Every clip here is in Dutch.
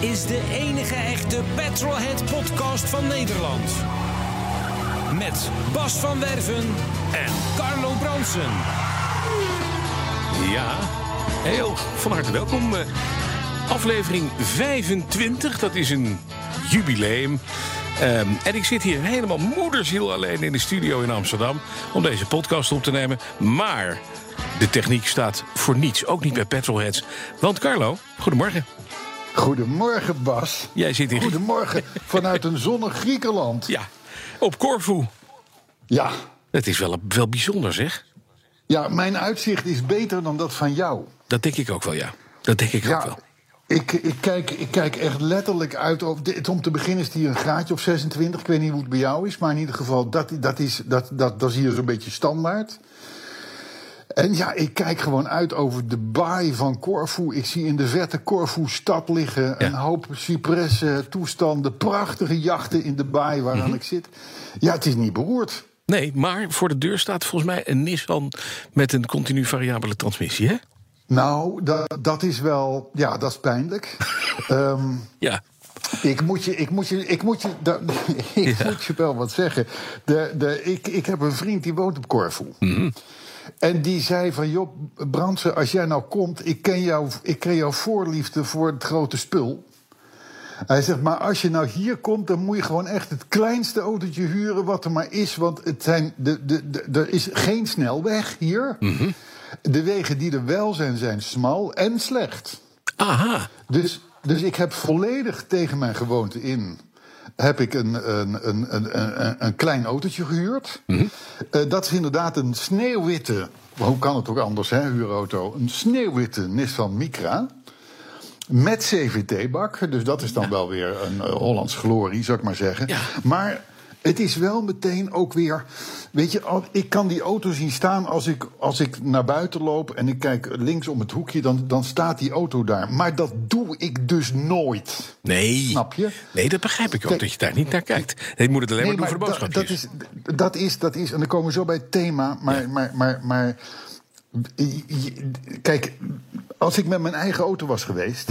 Is de enige echte Petrolhead podcast van Nederland. Met Bas van Werven en Carlo Bronsen. Ja, heel van harte welkom. Eh, Aflevering 25, dat is een jubileum. Ehm, en ik zit hier helemaal moederziel alleen in de studio in Amsterdam om deze podcast op te nemen. Maar de techniek staat voor niets, ook niet bij Petrolheads. Want Carlo, goedemorgen. Goedemorgen, Bas. Jij zit. Goedemorgen vanuit een zonnig Griekenland. Ja, op Corfu. Ja. Het is wel, wel bijzonder, zeg. ja, mijn uitzicht is beter dan dat van jou. Dat denk ik ook wel, ja. Dat denk ik ook wel. ik, ik, kijk, ik kijk echt letterlijk uit. Over, dit- om te beginnen is die een graadje of 26. Ik weet niet hoe het bij jou is, maar in ieder geval, dat, dat, is, dat, dat, dat is hier zo'n beetje standaard. En ja, ik kijk gewoon uit over de baai van Corfu. Ik zie in de verte Corfu-stad liggen. Een hoop cipressen, toestanden, prachtige jachten in de baai waaraan Mhm. ik zit. Ja, het is niet beroerd. Nee, maar voor de deur staat volgens mij een Nissan met een continu variabele transmissie, hè? Nou, dat, dat is wel, ja, dat is pijnlijk. Ehm, Ja. ik moet je, ik moet je, ik moet je, da- ik Ja. moet je wel wat zeggen. De, de, ik, ik heb een vriend die woont op Corfu. Mhm. En die zei van, joh, Brandsen, als jij nou komt... ik ken, jou, ik ken jouw voorliefde voor het grote spul. Hij zegt, maar als je nou hier komt... dan moet je gewoon echt het kleinste autootje huren wat er maar is. Want het zijn de, de, de, er is geen snelweg hier. Mhm. De wegen die er wel zijn, zijn smal en slecht. Aha. Dus, dus ik heb volledig tegen mijn gewoonte in. Heb ik een, een, een, een, een, klein autootje gehuurd. Mhm. Eh, dat is inderdaad een sneeuwwitte. Hoe kan het ook anders, hè, huurauto? Een sneeuwwitte Nissan Micra. Met CVT-bak. Dus dat is dan wel weer een eh, Hollands glorie, zou ik maar zeggen. Ja. Maar het is wel meteen ook weer. Weet je, ik kan die auto zien staan als ik, als ik naar buiten loop en ik kijk links om het hoekje, dan, dan staat die auto daar. Maar dat doe ik dus nooit. Nee. Snap je? Nee, dat begrijp ik ook, Kijk. dat je daar niet naar kijkt. Je moet het alleen maar doen voor boodschapjes. dat, is, dat is, dat is, en dan komen we zo bij het thema, maar, maar, maar, maar kijk, als ik met mijn eigen auto was geweest,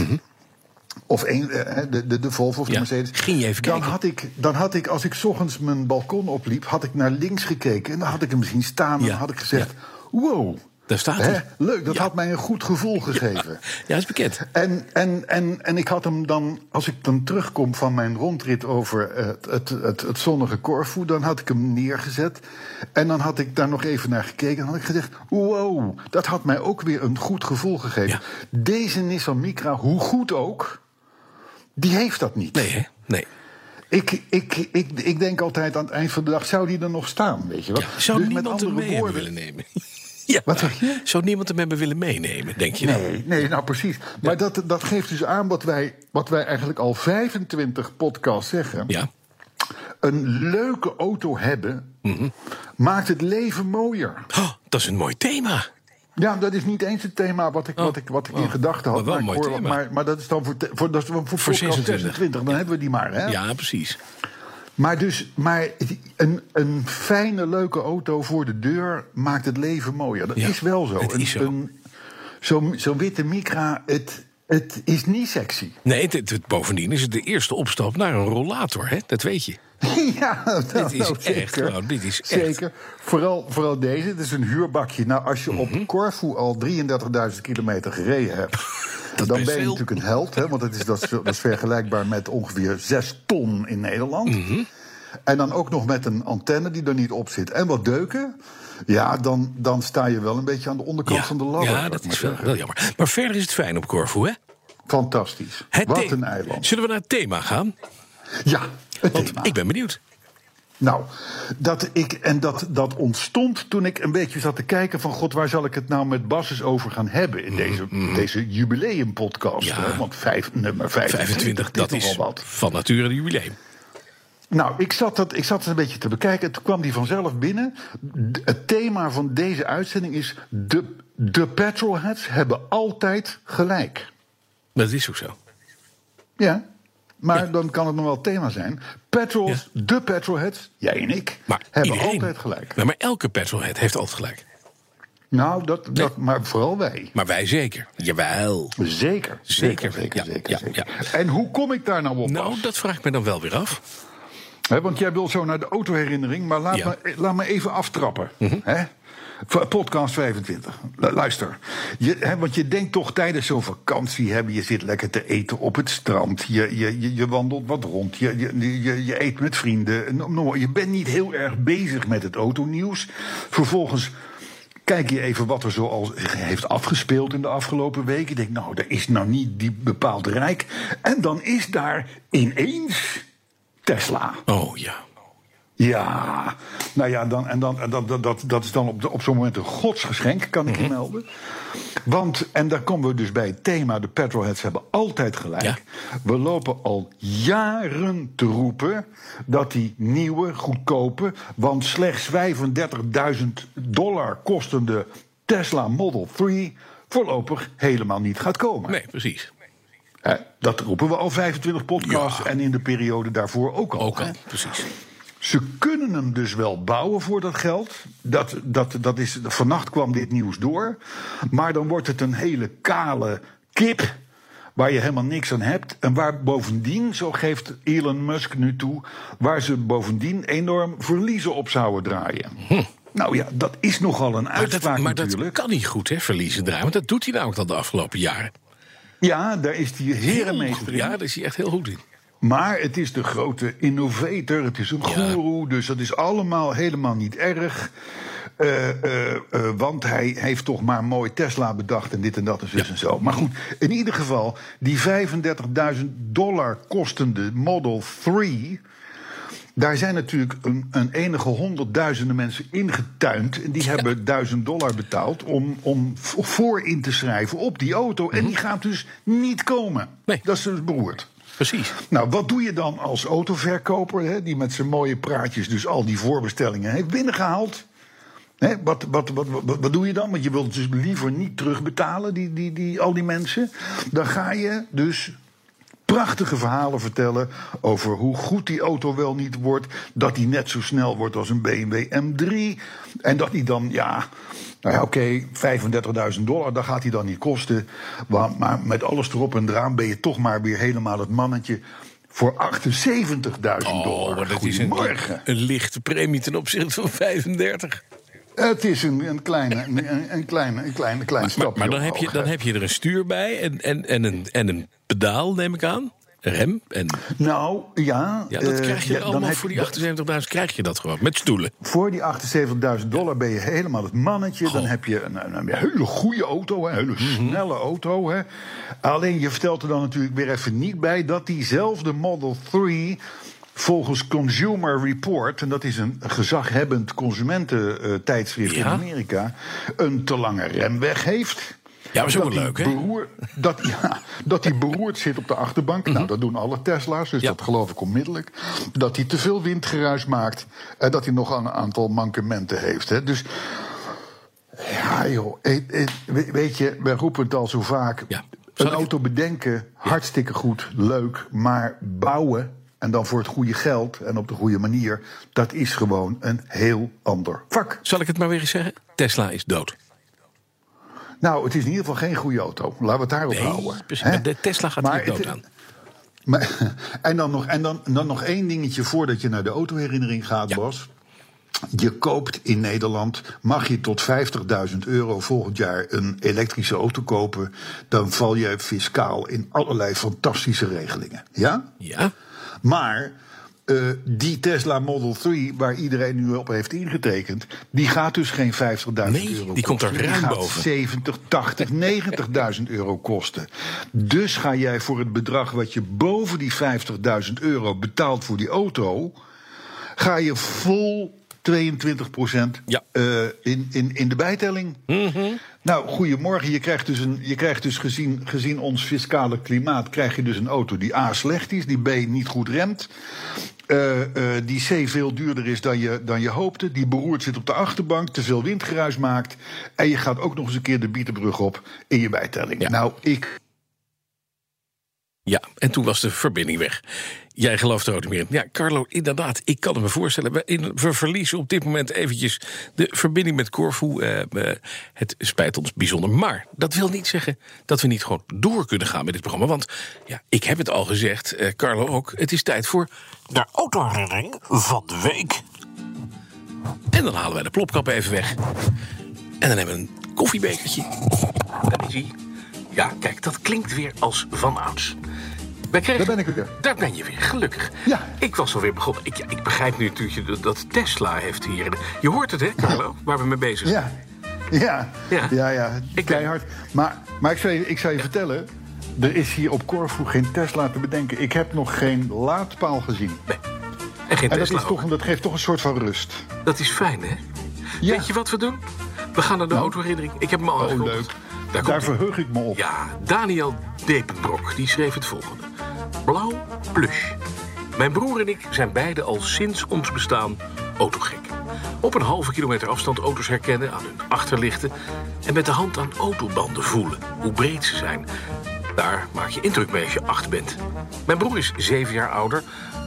of een, eh, de, de, de Volvo of de. Ja, Mercedes, ging je even dan kijken. had, ik, dan had ik, als ik 's ochtends mijn balkon opliep, had ik naar links gekeken en dan had ik hem zien staan en Ja, had ik gezegd, wow, Daar staat hè, hij. leuk, dat had mij een goed gevoel gegeven. Ja, is bekend. En, en, en, en ik had hem dan, als ik dan terugkom van mijn rondrit over het, het, het, het zonnige Corfu, dan had ik hem neergezet. En dan had ik daar nog even naar gekeken. En dan had ik gezegd: wow, dat had mij ook weer een goed gevoel gegeven. Deze Nissan Micra, hoe goed ook, die heeft dat niet. Nee, hè? Nee. Ik, ik, ik, ik denk altijd aan het eind van de dag, zou die er nog staan? Weet je? Ja, zou Dus niemand hem hebben willen nemen? ja. Wat zeg je? Zou niemand hem hebben willen meenemen, denk je nou? Nee, nee, nou precies. Maar dat, dat geeft dus aan wat wij, wat wij eigenlijk al 25 podcasts zeggen. Ja. Een leuke auto hebben Mhm. maakt het leven mooier. Oh, dat is een mooi thema. Ja, dat is niet eens het thema wat ik, wat ik, wat ik in oh. gedachten had. Maar hoor- maar, maar dat is dan voor, voor, dat is voor, voor, Voor podcast 26. 26. Dan hebben we die maar. Hè? Ja, precies. Maar, dus, maar een, een fijne, leuke auto voor de deur maakt het leven mooier. Dat Ja, is wel zo. het is zo. Zo'n zo'n witte Micra, het, het is niet sexy. Nee, het, het- bovendien is het de eerste opstap naar een rollator, hè? Dat weet je. ja, dat Dit is nou, echt, zeker. dit is echt. Zeker. Vooral, vooral deze. Het is een huurbakje. Nou, als je Mhm. op Corfu al 33.000 kilometer gereden hebt... Dan ben je veel. natuurlijk een held. Hè, want dat is, dat, is, dat is vergelijkbaar met ongeveer 6 ton in Nederland. Mhm. En dan ook nog met een antenne die er niet op zit. En wat deuken. Ja, dan, dan sta je wel een beetje aan de onderkant Ja, van de ladder. ja dat is wel, wel jammer. Maar verder is het fijn op Corfu, hè? Fantastisch. Het wat een eiland. Zullen we naar het thema gaan? Ja, het Want thema. ik ben benieuwd. Nou, dat ik, en dat, dat ontstond toen ik een beetje zat te kijken van... god, waar zal ik het nou met Bas eens over gaan hebben... in deze, deze jubileumpodcast. Ja. Want vijf, nummer 25, 25, dat is wat. van nature een jubileum. Nou, ik zat, dat, ik zat het een beetje te bekijken. Toen kwam die vanzelf binnen. D- Het thema van deze uitzending is... de, de petrolheads hebben altijd gelijk. Dat is ook zo. Ja, maar dan kan het nog wel thema zijn. Petrols, de petrolheads, jij en ik, Maar hebben iedereen. altijd gelijk. Nou, maar elke petrolhead heeft altijd gelijk. Nou, dat, dat, maar vooral wij. Maar wij zeker. Jawel. Zeker, zeker, Zeker, zeker, ja, zeker. ja, zeker. ja. En hoe kom ik daar nou op? Nou, dat vraag ik me dan wel weer af. Want jij wil zo naar de autoherinnering, maar laat, Ja. Me, laat me even aftrappen. Hè? Voor Podcast 25. Lu- Luister. Je, hè, want je denkt toch tijdens zo'n vakantie hebben, je zit lekker te eten op het strand. Je, je, je, wandelt wat rond. Je, je, je, eet met vrienden. Je bent niet heel erg bezig met het autonieuws. Vervolgens. Kijk je even wat er zo al heeft afgespeeld in de afgelopen weken. Je denkt, nou, er is nou niet die bepaald rijk. En dan is daar ineens Tesla. Oh ja. Ja, nou ja, dan, en dan, en dat, dat, dat, dat is dan op, de- op zo'n moment een godsgeschenk, kan ik je melden. Want, en daar komen we dus bij het thema, de petrolheads hebben altijd gelijk. Ja. We lopen al jaren te roepen dat die nieuwe, goedkope, want slechts 35.000 dollar kostende Tesla Model 3 voorlopig helemaal niet gaat komen. Nee, precies. Dat roepen we al 25 podcasts Ja. en in de periode daarvoor ook al. Ook hè. al, precies. Ze kunnen hem dus wel bouwen voor dat geld. Dat, dat, dat is, vannacht kwam dit nieuws door. Maar dan wordt het een hele kale kip. Waar je helemaal niks aan hebt. En waar bovendien, zo geeft Elon Musk nu toe. Waar ze bovendien enorm verliezen op zouden draaien. Nou ja, dat is nogal een Hm. Maar, dat, uitspraak maar dat natuurlijk. kan niet goed, hè, verliezen draaien. Want dat doet hij namelijk al de afgelopen jaren. Ja, daar is die Heel herenmeester in. Ja, daar is hij echt heel goed in. Maar het is de grote innovator, het is een goeroe, dus dat is allemaal helemaal niet erg. Eh, eh, eh, want hij heeft toch maar mooi Tesla bedacht en dit en dat en zus en zo. Maar goed, in ieder geval, die 35.000 dollar kostende Model 3... Daar zijn natuurlijk een, een enige honderdduizenden mensen ingetuind. En die hebben duizend dollar betaald om, om voor in te schrijven op die auto. En die gaat dus niet komen. Nee. Dat is dus beroerd. Precies. Nou, wat doe je dan als autoverkoper, hè, die met zijn mooie praatjes dus al die voorbestellingen heeft binnengehaald? Hè, wat, wat, wat, wat, wat doe je dan? Want je wilt dus liever niet terugbetalen, die, die, die, al die mensen. Dan ga je dus prachtige verhalen vertellen over hoe goed die auto wel niet wordt. Dat die net zo snel wordt als een BMW M3. En dat die dan, ja, nou ja, oké, 35.000 dollar, dat gaat hij dan niet kosten. Maar, maar met alles erop en eraan ben je toch maar weer helemaal het mannetje voor 78.000 Oh, dollar. maar dat is een, een lichte premie ten opzichte van 35. Het is een, een kleine, een, een, kleine, een kleine, klein Maar, stapje maar dan, heb je, dan heb je er een stuur bij en, en, en, een, en een pedaal, neem ik aan. Rem. En, Nou, ja. ja, dat eh, krijg je ja, allemaal voor die 78.000 krijg je dat gewoon. Met stoelen. Voor die 78.000 dollar ben je helemaal het mannetje. Dan heb je een, een, een hele goede auto, een hele Mhm. snelle auto. Hè. Alleen je vertelt er dan natuurlijk weer even niet bij dat diezelfde Model 3 volgens Consumer Report, en dat is een gezaghebbend consumententijdschrift Ja. in Amerika, een te lange remweg heeft. Ja, maar is ook Dat wel leuk, hè? beroer- dat, ja, dat hij beroerd zit op de achterbank. Nou, dat doen alle Tesla's, dus Mhm. Ja. dat geloof ik onmiddellijk. Dat hij te veel windgeruis maakt. En dat hij nog een aantal mankementen heeft. Hè. Dus ja, joh. eh, eh, we- Weet je, we roepen het al zo vaak. Ja. Een auto bedenken, hartstikke goed, leuk. Maar bouwen, en dan voor het goede geld en op de goede manier... dat is gewoon een heel ander vak. Zal ik het maar weer eens zeggen? Tesla is dood. Nou, het is in ieder geval geen goede auto. Laten we het daarop Nee, houden. precies. de Tesla gaat Maar hier dood het- aan. Maar, en dan nog, en dan, dan nog één dingetje voordat je naar de autoherinnering gaat, Ja. Bas. Je koopt in Nederland, mag je tot 50.000 euro volgend jaar een elektrische auto kopen. Dan val je fiscaal in allerlei fantastische regelingen. Ja? Ja? Maar eh, die Tesla Model 3, waar iedereen nu op heeft ingetekend, die gaat dus geen 50.000 Nee, euro die komt er ruim die gaat boven. 70, 80, 90.000 euro kosten. Dus ga jij voor het bedrag wat je boven die 50.000 euro betaalt voor die auto. ga je vol 22 procent Ja. in, in, in de bijtelling. Nou, goedemorgen. Je krijgt dus, een, je krijgt dus gezien, gezien ons fiscale klimaat... krijg je dus een auto die A, slecht is, die B, niet goed remt... eh, eh, die C veel duurder is dan je, dan je hoopte... die beroerd zit op de achterbank, te veel windgeruis maakt... en je gaat ook nog eens een keer de Bietenbrug op in je bijtelling. Ja. Nou, ik... Ja, en toen was de verbinding weg. Jij gelooft er ook niet meer in. Ja, Carlo, inderdaad, ik kan het me voorstellen. We, verliezen op dit moment eventjes de verbinding met Corfu. Eh, het spijt ons bijzonder. Maar dat wil niet zeggen dat we niet gewoon door kunnen gaan met dit programma. Want ja, ik heb het al gezegd, eh, Carlo ook. Het is tijd voor de autoherinnering van de week. En dan halen wij de plopkap even weg. En dan hebben we een koffiebekertje. Daar is hij. Ja, kijk, dat klinkt weer als van ouds. Wij kregen... Daar ben ik weer. Daar ben je weer, gelukkig. Ja. Ik was alweer begonnen. Ik, ja, ik begrijp nu natuurlijk dat- Tesla heeft hier... Je hoort het, hè, Carlo, waar we mee bezig zijn. Ja, ja, Ja. ja, ja, Ik- keihard. Maar, maar ik, zou je, ik zou je vertellen... er is hier op Corfu geen Tesla te bedenken. Ik heb nog geen laadpaal gezien. Nee. En geen En dat, Tesla is toch, ook. dat geeft toch een soort van rust. Dat is fijn, hè? Ja. Weet je wat we doen? We gaan naar de autoherinnering. Ik heb hem al Oh, leuk. Daar Daar verheug ik me op. Ja, Daniel Depenbrok, die schreef het volgende. Blauw plush. Mijn broer en ik zijn beide al sinds ons bestaan autogek. Op een halve kilometer afstand auto's herkennen aan hun achterlichten... en met de hand aan autobanden voelen, hoe breed ze zijn. Daar maak je indruk mee als je acht bent. Mijn broer is zeven jaar ouder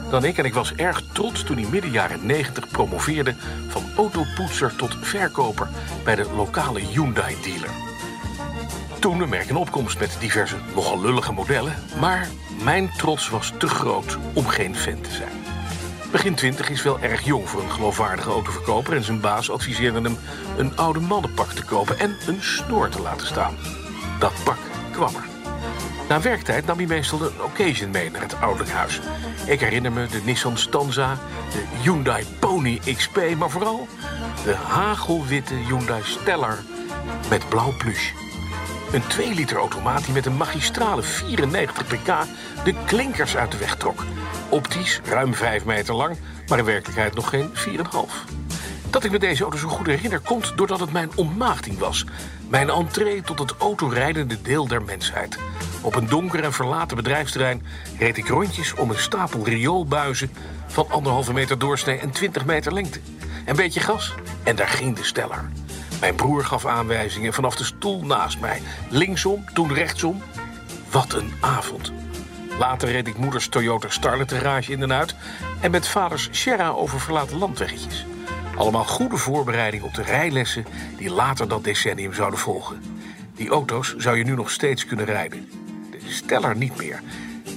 dan ik... en ik was erg trots toen hij midden jaren 90 promoveerde... van autopoetser tot verkoper bij de lokale Hyundai-dealer. Toen een merk in opkomst met diverse nogal lullige modellen. Maar mijn trots was te groot om geen fan te zijn. Begin 20 is wel erg jong voor een geloofwaardige autoverkoper... en zijn baas adviseerde hem een oude mannenpak te kopen... en een snor te laten staan. Dat pak kwam er. Na werktijd nam hij meestal een occasion mee naar het ouderlijk huis. Ik herinner me de Nissan Stanza, de Hyundai Pony XP... maar vooral de hagelwitte Hyundai Stellar met blauw plush. Een 2 liter automaat die met een magistrale 94 pk de klinkers uit de weg trok. Optisch ruim 5 meter lang, maar in werkelijkheid nog geen 4,5. Dat ik me deze auto zo goed herinner komt doordat het mijn ontmaagding was. Mijn entree tot het autorijdende deel der mensheid. Op een donker en verlaten bedrijfsterrein reed ik rondjes om een stapel rioolbuizen van anderhalve meter doorsnee en 20 meter lengte. Een beetje gas en daar ging de steller. Mijn broer gaf aanwijzingen vanaf de stoel naast mij. Linksom, toen rechtsom. Wat een avond. Later reed ik moeders Toyota Starlet garage in en uit... en met vaders Sierra over verlaten landweggetjes. Allemaal goede voorbereiding op de rijlessen... die later dat decennium zouden volgen. Die auto's zou je nu nog steeds kunnen rijden. De Steller niet meer.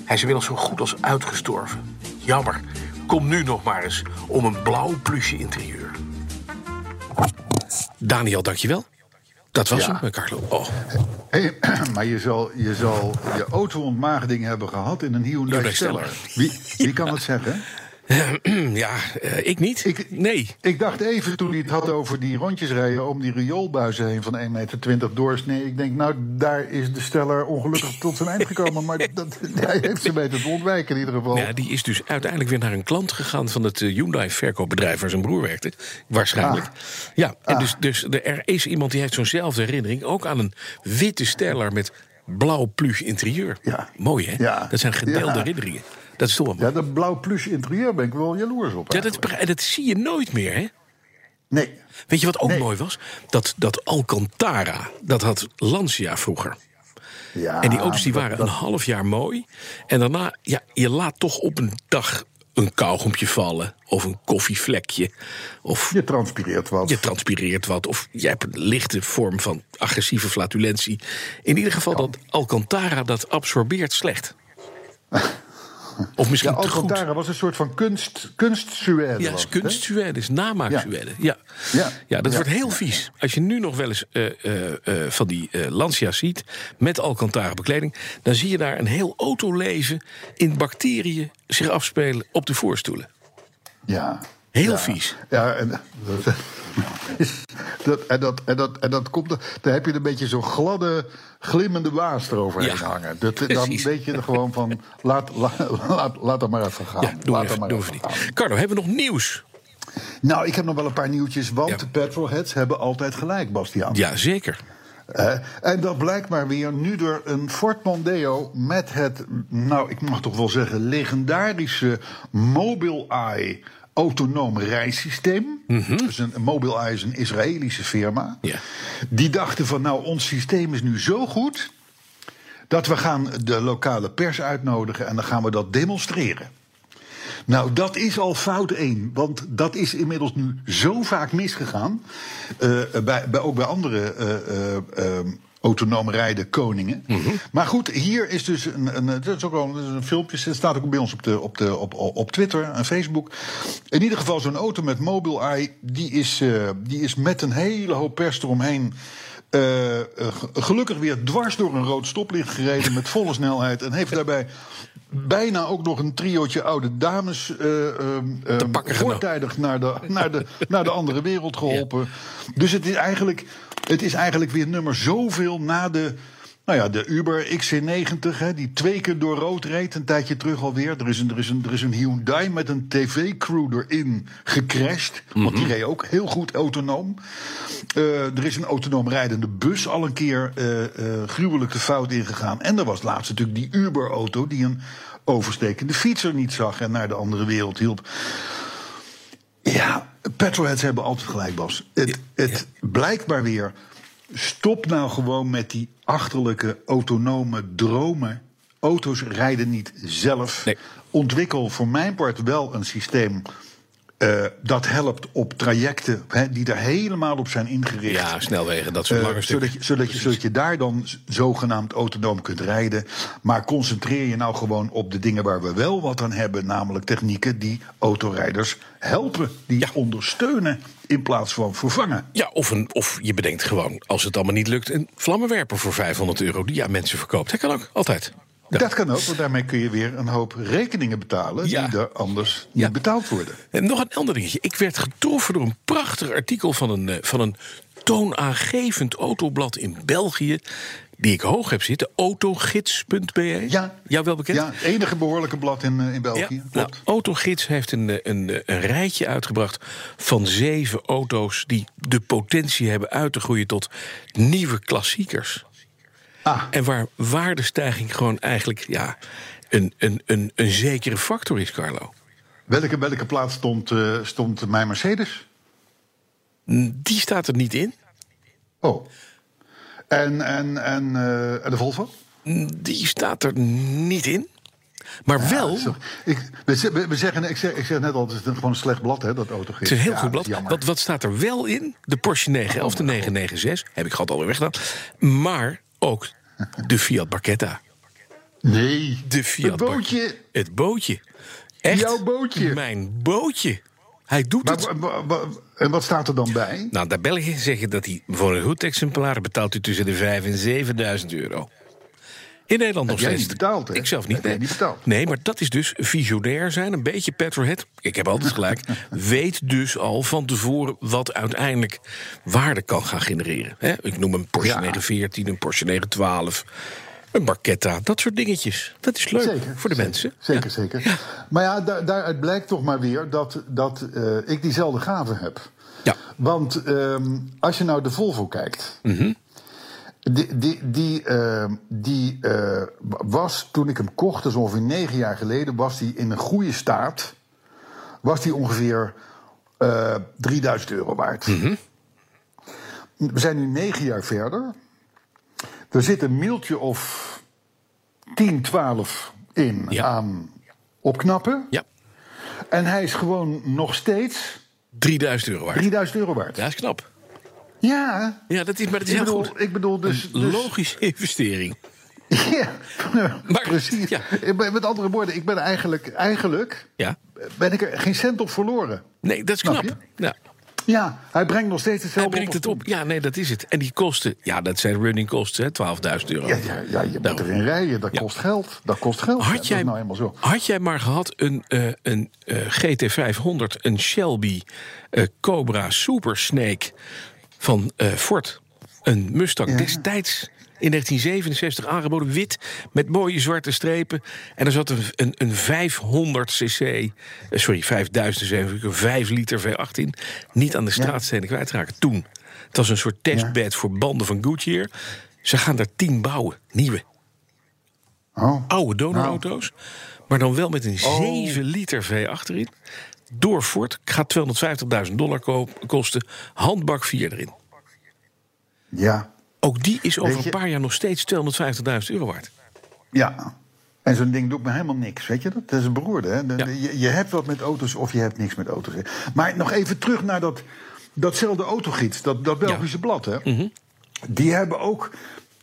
Hij is inmiddels zo goed als uitgestorven. Jammer. Kom nu nog maar eens om een blauw plusje interieur. Daniel, dankjewel. Dat was Ja. hem, Carlo. Oh, Hey, maar je zal, je zal je auto-ontmaagding hebben gehad in een Hyundai Hyundai Stellar. Stellar. Wie, wie kan het zeggen? ja, eh, ik niet. Ik- nee. Ik dacht even toen hij het had over die rondjes rijden om die rioolbuizen heen van 1,20 meter doorsnee. Ik denk, nou, daar is de steller ongelukkig tot zijn eind gekomen. Maar dat, hij heeft ze weten te ontwijken in ieder geval. Ja, die is dus uiteindelijk weer naar een klant gegaan van het eh, Hyundai-verkoopbedrijf waar zijn broer werkte. Waarschijnlijk. Ja, en dus, dus er- is iemand die heeft zo'nzelfde herinnering. Ook aan een witte steller met blauw plush interieur. Ja. Mooi, hè? Ja. Dat zijn gedeelde Ja. herinneringen. Dat is toch wel mooi. Ja, dat blauw plush interieur ben ik wel jaloers op. Ja, dat, eigenlijk. en dat zie je nooit meer, hè? Nee. Weet je wat ook Nee. mooi was? Dat, dat Alcantara, dat had Lancia vroeger. Ja, En die auto's die dat- waren dat- een half jaar mooi. En daarna, ja, je laat toch op een dag een kauwgompje vallen. Of een koffievlekje. Of Je transpireert wat. je transpireert wat. Of je hebt een lichte vorm van agressieve flatulentie. In ieder geval, dat Alcantara dat absorbeert slecht. Of misschien. Alcantara was een soort van kunst, kunstsuède. Ja, kunstsuède, is namaaksuède. Ja. Ja. Ja. dat Ja. wordt heel vies. Als je nu nog wel eens eh, eh, eh, van die Lancia ziet met Alcantara bekleding, dan zie je daar een heel autoleven in bacteriën zich afspelen op de voorstoelen. Ja. Heel Ja. vies. Ja, en, Dat, en, dat, en, dat, en dat komt, dan heb je een beetje zo'n gladde, glimmende waas eroverheen Ja, hangen. Dat, dan weet je er gewoon van, laat, laat, laat, laat er maar even gaan. Ja, doen we laat even, maar doen we even niet. Carlo, hebben we nog nieuws? Nou, ik heb nog wel een paar nieuwtjes, want Ja. de petrolheads hebben altijd gelijk, Bastiaan. Ja, zeker. En dat blijkt maar weer nu door een Ford Mondeo met het, nou, ik mag toch wel zeggen, legendarische Mobileye autonoom rijsysteem. Dus een, Mobileye is een Israëlische firma. Ja. Die dachten van, nou, ons systeem is nu zo goed dat we gaan de lokale pers uitnodigen en dan gaan we dat demonstreren. Nou, dat is al fout één. Want dat is inmiddels nu zo vaak misgegaan. eh, bij, bij, ook bij andere eh, eh, autonoom rijden koningen. Maar goed, hier is dus een, een, dat is ook wel is een filmpje. Het staat ook bij ons op, de, op, de, op, op Twitter en Facebook. In ieder geval zo'n auto met Mobileye. Die is, eh, die is met een hele hoop pers eromheen. eh, eh, ge- gelukkig weer dwars door een rood stoplicht gereden met volle snelheid. En heeft daarbij bijna ook nog een triootje oude dames pakken genomen. voortijdig naar de, naar, de, naar de andere wereld geholpen. Dus het is, eigenlijk, het is eigenlijk weer nummer zoveel na de. Nou ja, de Uber XC90, hè, die twee keer door rood reed, een tijdje terug alweer. Er is een, er is een, er is een Hyundai met een tv-crew erin gecrashed. Want die reed ook heel goed autonoom. Eh, er is een autonoom rijdende bus al een keer eh, eh, gruwelijk de fout ingegaan. En er was laatst natuurlijk die Uber-auto die een overstekende fietser niet zag en naar de andere wereld hielp. Petrolheads hebben altijd gelijk, Bas. Het, het blijkt maar weer. Stop nou gewoon met die achterlijke autonome dromen. Auto's rijden niet zelf. Nee. Ontwikkel voor mijn part wel een systeem. Eh, dat helpt op trajecten hè, die er helemaal op zijn ingericht. Ja, snelwegen, dat soort Eh, lange stukken. zodat, je, zodat, je, zodat je daar dan zogenaamd autonoom kunt rijden. Maar concentreer je nou gewoon op de dingen waar we wel wat aan hebben. Namelijk technieken die autorijders helpen. Die Ja. ondersteunen in plaats van vervangen. Ja, of, een, of je bedenkt gewoon, als het allemaal niet lukt, een vlammenwerper voor 500 euro die je aan mensen verkoopt. Dat kan ook, altijd. Ja. Dat kan ook, want daarmee kun je weer een hoop rekeningen betalen. Ja. die er anders niet betaald worden. En nog een ander dingetje. Ik werd getroffen door een prachtig artikel van een, eh, van een toonaangevend autoblad in België. Die ik hoog heb zitten, autogids.be. Ja. Jou wel bekend? Ja, het enige behoorlijke blad in, eh, in België. Ja, nou. Autogids heeft een, eh, een, een rijtje uitgebracht van zeven auto's die de potentie hebben uit te groeien tot nieuwe klassiekers. Ah, En waar waardestijging gewoon eigenlijk ja, een, een, een, een zekere factor is, Carlo. welke, welke plaats stond, eh, stond mijn Mercedes? Die staat er niet in. Oh. En, en, en, eh, en de Volvo? Die staat er niet in. Maar wel, Zo, Ik, we, ze- we- we zeggen, ik, zeg, ik zeg net al, het is een- gewoon een slecht blad, hè, dat autogids. het is een heel Ja, goed blad. Wat, wat staat er wel in? De Porsche 911, de 996. Heb ik gehad alweer weggedaan. Maar ook de Fiat Barchetta. Nee, De Fiat het bootje. Het bootje. Echt Jouw bootje. Mijn bootje. Hij doet Maar, het. en wat staat er dan bij? Nou, de Belgen zeggen dat hij voor een goed exemplaar betaalt u tussen de 5 en 7000 euro. In Nederland nog steeds. niet betaald, hè? Ik zelf niet. Nee. niet betaald? Nee, maar dat is dus visionair zijn, een beetje petrolhead. Ik heb altijd gelijk. weet dus al van tevoren wat uiteindelijk waarde kan gaan genereren. Ik noem een Porsche Ja. 914, een Porsche 912, een Barchetta, dat soort dingetjes. Dat is leuk Zeker, voor de zeker, mensen. Zeker, Ja. zeker. Maar ja, daar, daaruit blijkt toch maar weer dat, dat eh, ik diezelfde gave heb. Ja. Want ehm, als je nou de Volvo kijkt. Mhm. Die, die, die, ehm, die eh, was toen ik hem kocht, dus ongeveer negen jaar geleden, was die in een goede staat. Was die ongeveer eh 3000 euro waard. Mhm. We zijn nu negen jaar verder. Er zit een mieltje of 10, 12 in Ja. aan opknappen. Ja, En hij is gewoon nog steeds 3000 euro waard. 3000 euro waard. Ja, dat is knap. Ja, Ja, dat is, maar dat is ik heel bedoel, goed. ik bedoel dus... Een dus logische investering. ja, Maar- precies. ja. Met andere woorden, ik ben eigenlijk, eigenlijk Ja. ben ik er geen cent op verloren. Nee, dat is Snap knap. je? Ja. Ja, hij brengt nog steeds Hij hetzelfde brengt het op. Ja, nee, dat is het. En die kosten, ja, dat zijn running hè, 12.000 euro. Ja, ja, ja, je moet Daarom. erin rijden. Dat Ja. kost geld. Dat kost geld. Had dat jij, nou eenmaal zo. had jij maar gehad een, eh, een eh, GT500, een Shelby eh, Cobra Super Snake van eh, Ford, een Mustang Ja. destijds in 1967 aangeboden, wit met mooie zwarte strepen. En er zat een, een, een 500 cc, eh, sorry, 5000 cc, een 5 liter V18, niet aan de straatstenen kwijtraken. Toen. Het was een soort testbed voor banden van Goodyear. Ze gaan daar 10 bouwen, nieuwe Oh. oude donorauto's. Maar dan wel met een 7 liter V8 erin. Door Ford. Gaat 250.000 dollar kosten. Handbak 4 erin. Ja, Ook die is over een paar jaar nog steeds 250.000 euro waard. ja. En zo'n ding doet me helemaal niks, weet je dat? Dat is een beroerde, hè? De- Ja. de- je, je hebt wat met auto's of je hebt niks met auto's. Maar nog even terug naar dat, datzelfde autogids, dat, dat Belgische blad, hè? Mhm. Die hebben ook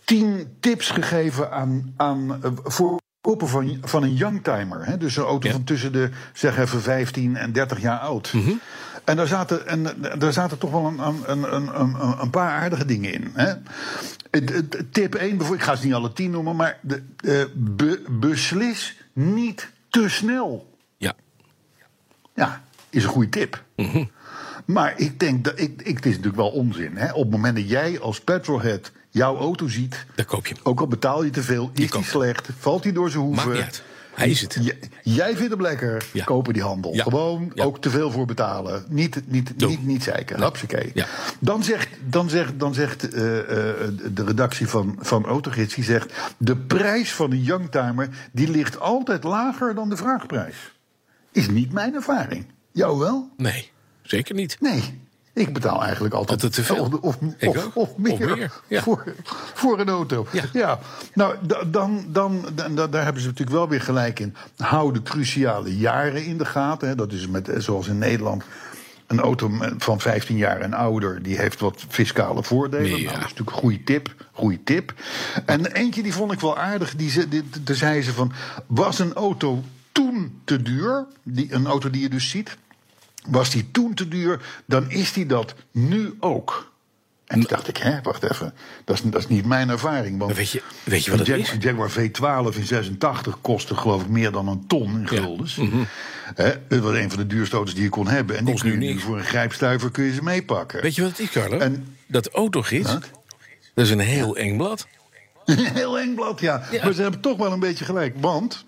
tien tips gegeven aan, aan voor kopen van, van een youngtimer. Hè? Dus een auto Ja. van tussen de, zeg even, 15 en 30 jaar oud. Mhm. En daar zaten, en daar zaten toch wel een, een, een, een, paar aardige dingen in. Hè? Tip 1, bijvoorbeeld, ik ga ze niet alle tien noemen, maar de, be- beslis niet te snel. Ja. Ja, is een goede tip. Mhm. Maar ik denk dat ik, ik, het is natuurlijk wel onzin. Hè? Op het moment dat jij als petrolhead jouw auto ziet, Dan koop je hem. ook al betaal je te veel, is die slecht, valt hij door zijn hoeven. Maakt niet uit. Hij is het. J- jij vindt hem lekker, Ja. kopen die handel. Ja. Gewoon Ja. ook te veel voor betalen. Niet, niet, Doe. niet, niet zeiken. Nee. Ja. Dan zegt, dan zegt, dan zegt eh, eh, de redactie van, van Autogids... die zegt, de prijs van een youngtimer... die ligt altijd lager dan de vraagprijs. Is niet mijn ervaring. Jou wel? Nee, zeker niet. Nee. Ik betaal eigenlijk altijd, Altijd te veel. Of, of, of, meer, Of meer, ja. voor, voor een auto. Ja. Nou, da- dan, dan, dan, daar hebben ze natuurlijk wel weer gelijk in. Hou de cruciale jaren in de gaten. Hè. Dat is met, eh, zoals in Nederland. Een auto van 15 jaar en ouder, die heeft wat fiscale voordelen. Ja. Nou, dat is natuurlijk een goede tip. Goede tip. En eentje die vond ik wel aardig. Die, ze- die, daar zei ze van, was een auto toen te duur? Die, een auto die je dus ziet. Was die toen te duur, dan is die dat nu ook. En toen dacht ik, hè, wacht even. Dat is, dat is niet mijn ervaring. Want weet je- weet je wat een Jag-? Jaguar V12 in 86 kostte geloof ik meer dan een ton in guldens. Hè, het was een van de duurste auto's die je kon hebben. En die kun je nu voor een grijpstuiver kun je ze meepakken. Weet je wat het is, Carlo? En- dat autogids, Wat? dat is een heel eng blad. Heel eng blad, ja. Ja. Maar ze hebben toch wel een beetje gelijk. Want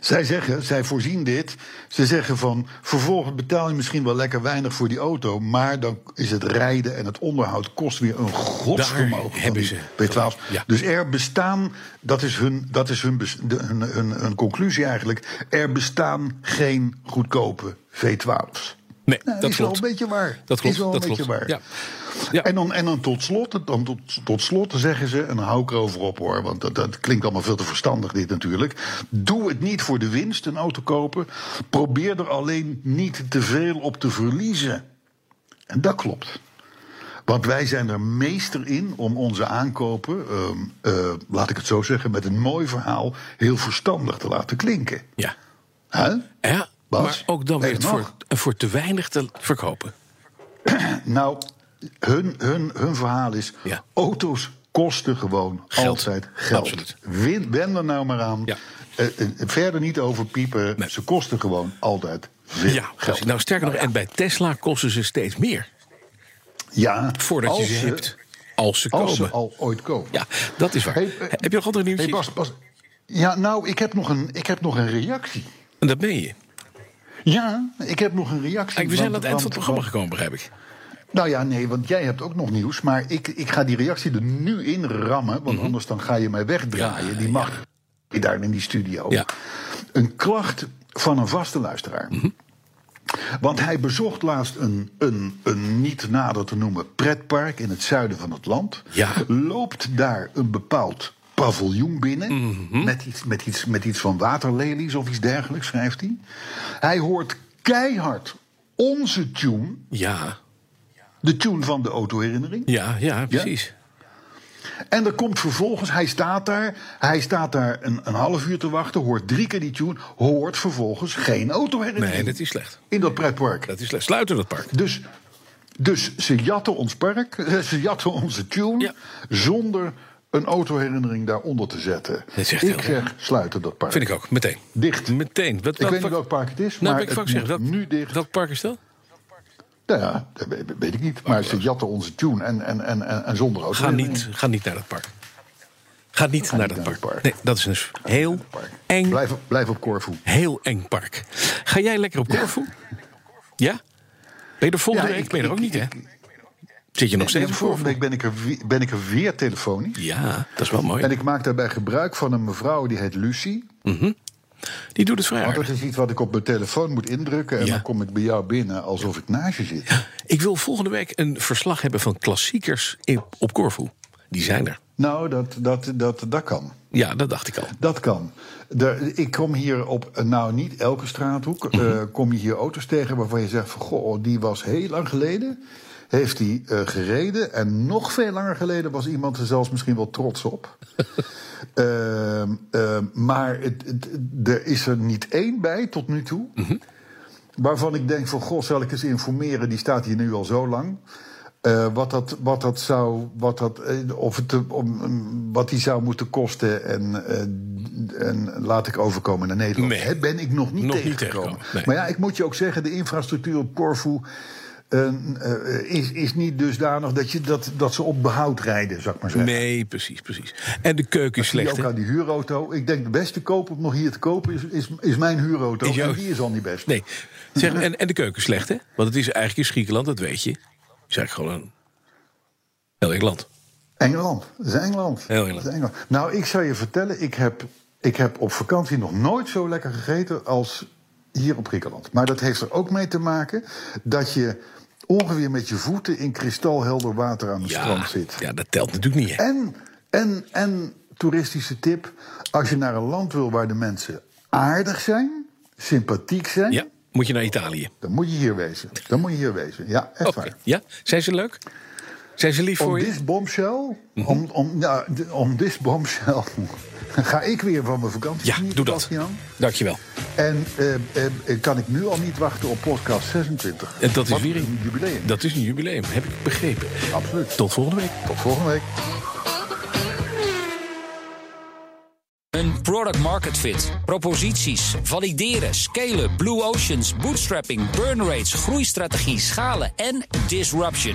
zij zeggen, zij voorzien dit. Ze zeggen van, vervolgens betaal je misschien wel lekker weinig voor die auto. Maar dan is het rijden en het onderhoud kost weer een godsvermogen. Daar hebben ze B12. Ja. Dus er bestaan, dat is, hun, dat is hun, hun, hun, hun conclusie eigenlijk. Er bestaan geen goedkope V12's. Nee, Nou, dat is klopt. wel een beetje waar. Dat klopt, is wel dat een beetje klopt. waar. Ja. Ja. En, dan, en dan tot slot, dan tot, tot slot zeggen ze, en dan hou ik erover op hoor, want dat, dat klinkt allemaal veel te verstandig dit natuurlijk. Doe het niet voor de winst, een auto kopen. Probeer er alleen niet te veel op te verliezen. En dat klopt. Want wij zijn er meester in om onze aankopen, ehm, eh, laat ik het zo zeggen, met een mooi verhaal heel verstandig te laten klinken. Ja. Hè? ja Bas, maar ook dan weer er voor, voor te weinig te verkopen. Nou, hun, hun, hun verhaal is: Ja. auto's kosten gewoon Geld. altijd geld. Absoluut. Win, wen er nou maar aan. Ja. Eh, eh, verder niet over piepen. Nee. Ze kosten gewoon altijd veel Ja, geld. nou sterker nog, en bij Tesla kosten ze steeds meer. ja, Voordat je ze hebt. Als ze Als komen. ze al ooit komen. Ja, dat is waar. Hey, Heb je nog andere nieuwtjes? Hey Bas, Bas, ja, nou, ik heb, nog een, ik heb nog een reactie. En dat ben je. Ja, ik heb nog een reactie. We zijn aan het eind van het programma gekomen, begrijp ik. Nou ja, nee, want jij hebt ook nog nieuws. Maar ik, ik ga die reactie er nu in rammen. Want anders dan ga je mij wegdraaien. Mhm. Ja, die mag daar in die studio. Ja. Een klacht van een vaste luisteraar. Mhm. Want hij bezocht laatst een, een, een niet nader te noemen pretpark in het zuiden van het land. Ja. Loopt daar een bepaald paviljoen binnen. Mhm. met, iets, met, iets, met iets van waterlelies of iets dergelijks, schrijft hij. Hij hoort keihard onze tune. Ja, De tune van de autoherinnering. ja, ja, precies. En er komt vervolgens, hij staat daar, hij staat daar een, een half uur te wachten, hoort drie keer die tune, hoort vervolgens geen autoherinnering. Nee, dat is slecht. In dat pretpark. Dat is slecht. Sluiten dat park. Dus, dus ze jatten ons park, ze jatten onze tune, Ja. zonder een autoherinnering daaronder te zetten. Dat ik heel zeg, sluiten dat park. Vind ik ook. Meteen. Dicht. Meteen. Wat, Ik weet niet welk park het is, Nou, maar ik het zeggen, welk, nu dicht. welk park is dat? Nou ja, dat weet- ik niet. Maar ze jatten onze tune en, en, en, en, en zonder auto. Ga niet, ga niet naar dat park. Ga niet naar niet dat naar park. Nee, dat is een heel eng, Blijf, op- blijf op Corfu. heel eng park. Ga jij lekker op Corfu? Ja? Ben je er volgende Ja, week? ik- Ben je er ook ik- niet, hè? Zit je nog steeds week ben ik, er, ben ik er weer telefonisch. Ja, dat is wel mooi. En ik maak daarbij gebruik van een mevrouw die heet Lucie. Die doet het vrij Want dat is iets wat ik op mijn telefoon moet indrukken. En Ja. dan kom ik bij jou binnen alsof ik naast je zit. Ik wil volgende week een verslag hebben van klassiekers in- op Corfu. Die zijn er. Nou, dat, dat, dat, dat kan. Ja, dat dacht ik al. Dat kan. De, ik kom hier op, nou niet elke straathoek, Mhm. eh, kom je hier auto's tegen waarvan je zegt van goh, die was heel lang geleden. Heeft die eh, gereden en nog veel langer geleden was iemand er zelfs misschien wel trots op. Ehm, ehm, maar het, het- er is er niet één bij tot nu toe. Mhm. Waarvan ik denk van goh, zal ik eens informeren, die staat hier nu al zo lang. Eh, wat, dat, wat dat zou, wat dat, eh, of het, om, um, wat die zou moeten kosten en, en laat ik overkomen naar Nederland. Nee. Ben ik nog niet Nog niet tegengekomen. nee. Maar ja, ik moet je ook zeggen, de infrastructuur op Corfu eh, is, is niet dusdanig dat, je, dat, dat ze op behoud rijden, zou ik maar zeggen. Nee, precies, precies. En de keuken is slecht, ook aan die huurauto. Ik denk de beste koop om nog hier te kopen is, is, is mijn huurauto. Is En die is al niet best. Nee. Zeg, en, en de keuken is slecht, hè? Want het is eigenlijk in Griekenland, dat weet je. Het is eigenlijk gewoon een heel Engeland. Engeland. Dat is Engeland. Heel Engeland. Dat is Engeland. Nou, ik zou je vertellen, ik heb, ik heb op vakantie nog nooit zo lekker gegeten als hier op Griekenland. Maar dat heeft er ook mee te maken dat je ongeveer met je voeten in kristalhelder water aan het Ja, strand zit. ja, dat telt natuurlijk niet, hè? En, en, en toeristische tip, als je naar een land wil waar de mensen aardig zijn, sympathiek zijn, Ja, moet je naar Italië. dan moet je hier wezen. Dan moet je hier wezen. Ja, echt Oké. waar. Ja? Zijn ze leuk? Zijn ze lief voor je? this bombshell, Mhm. om, om, ja, om this bombshell ga ik weer van mijn vakantie Ja, doe dat. Bastiaan. Dankjewel. En eh, eh, kan ik nu al niet wachten op podcast 26. En dat is Wat weer een- een jubileum. Dat is een jubileum, heb ik begrepen. Absoluut. Tot volgende week. Tot volgende week. Een product market fit, proposities, valideren, scalen, blue oceans, bootstrapping, burn rates, groeistrategie, schalen en disruption.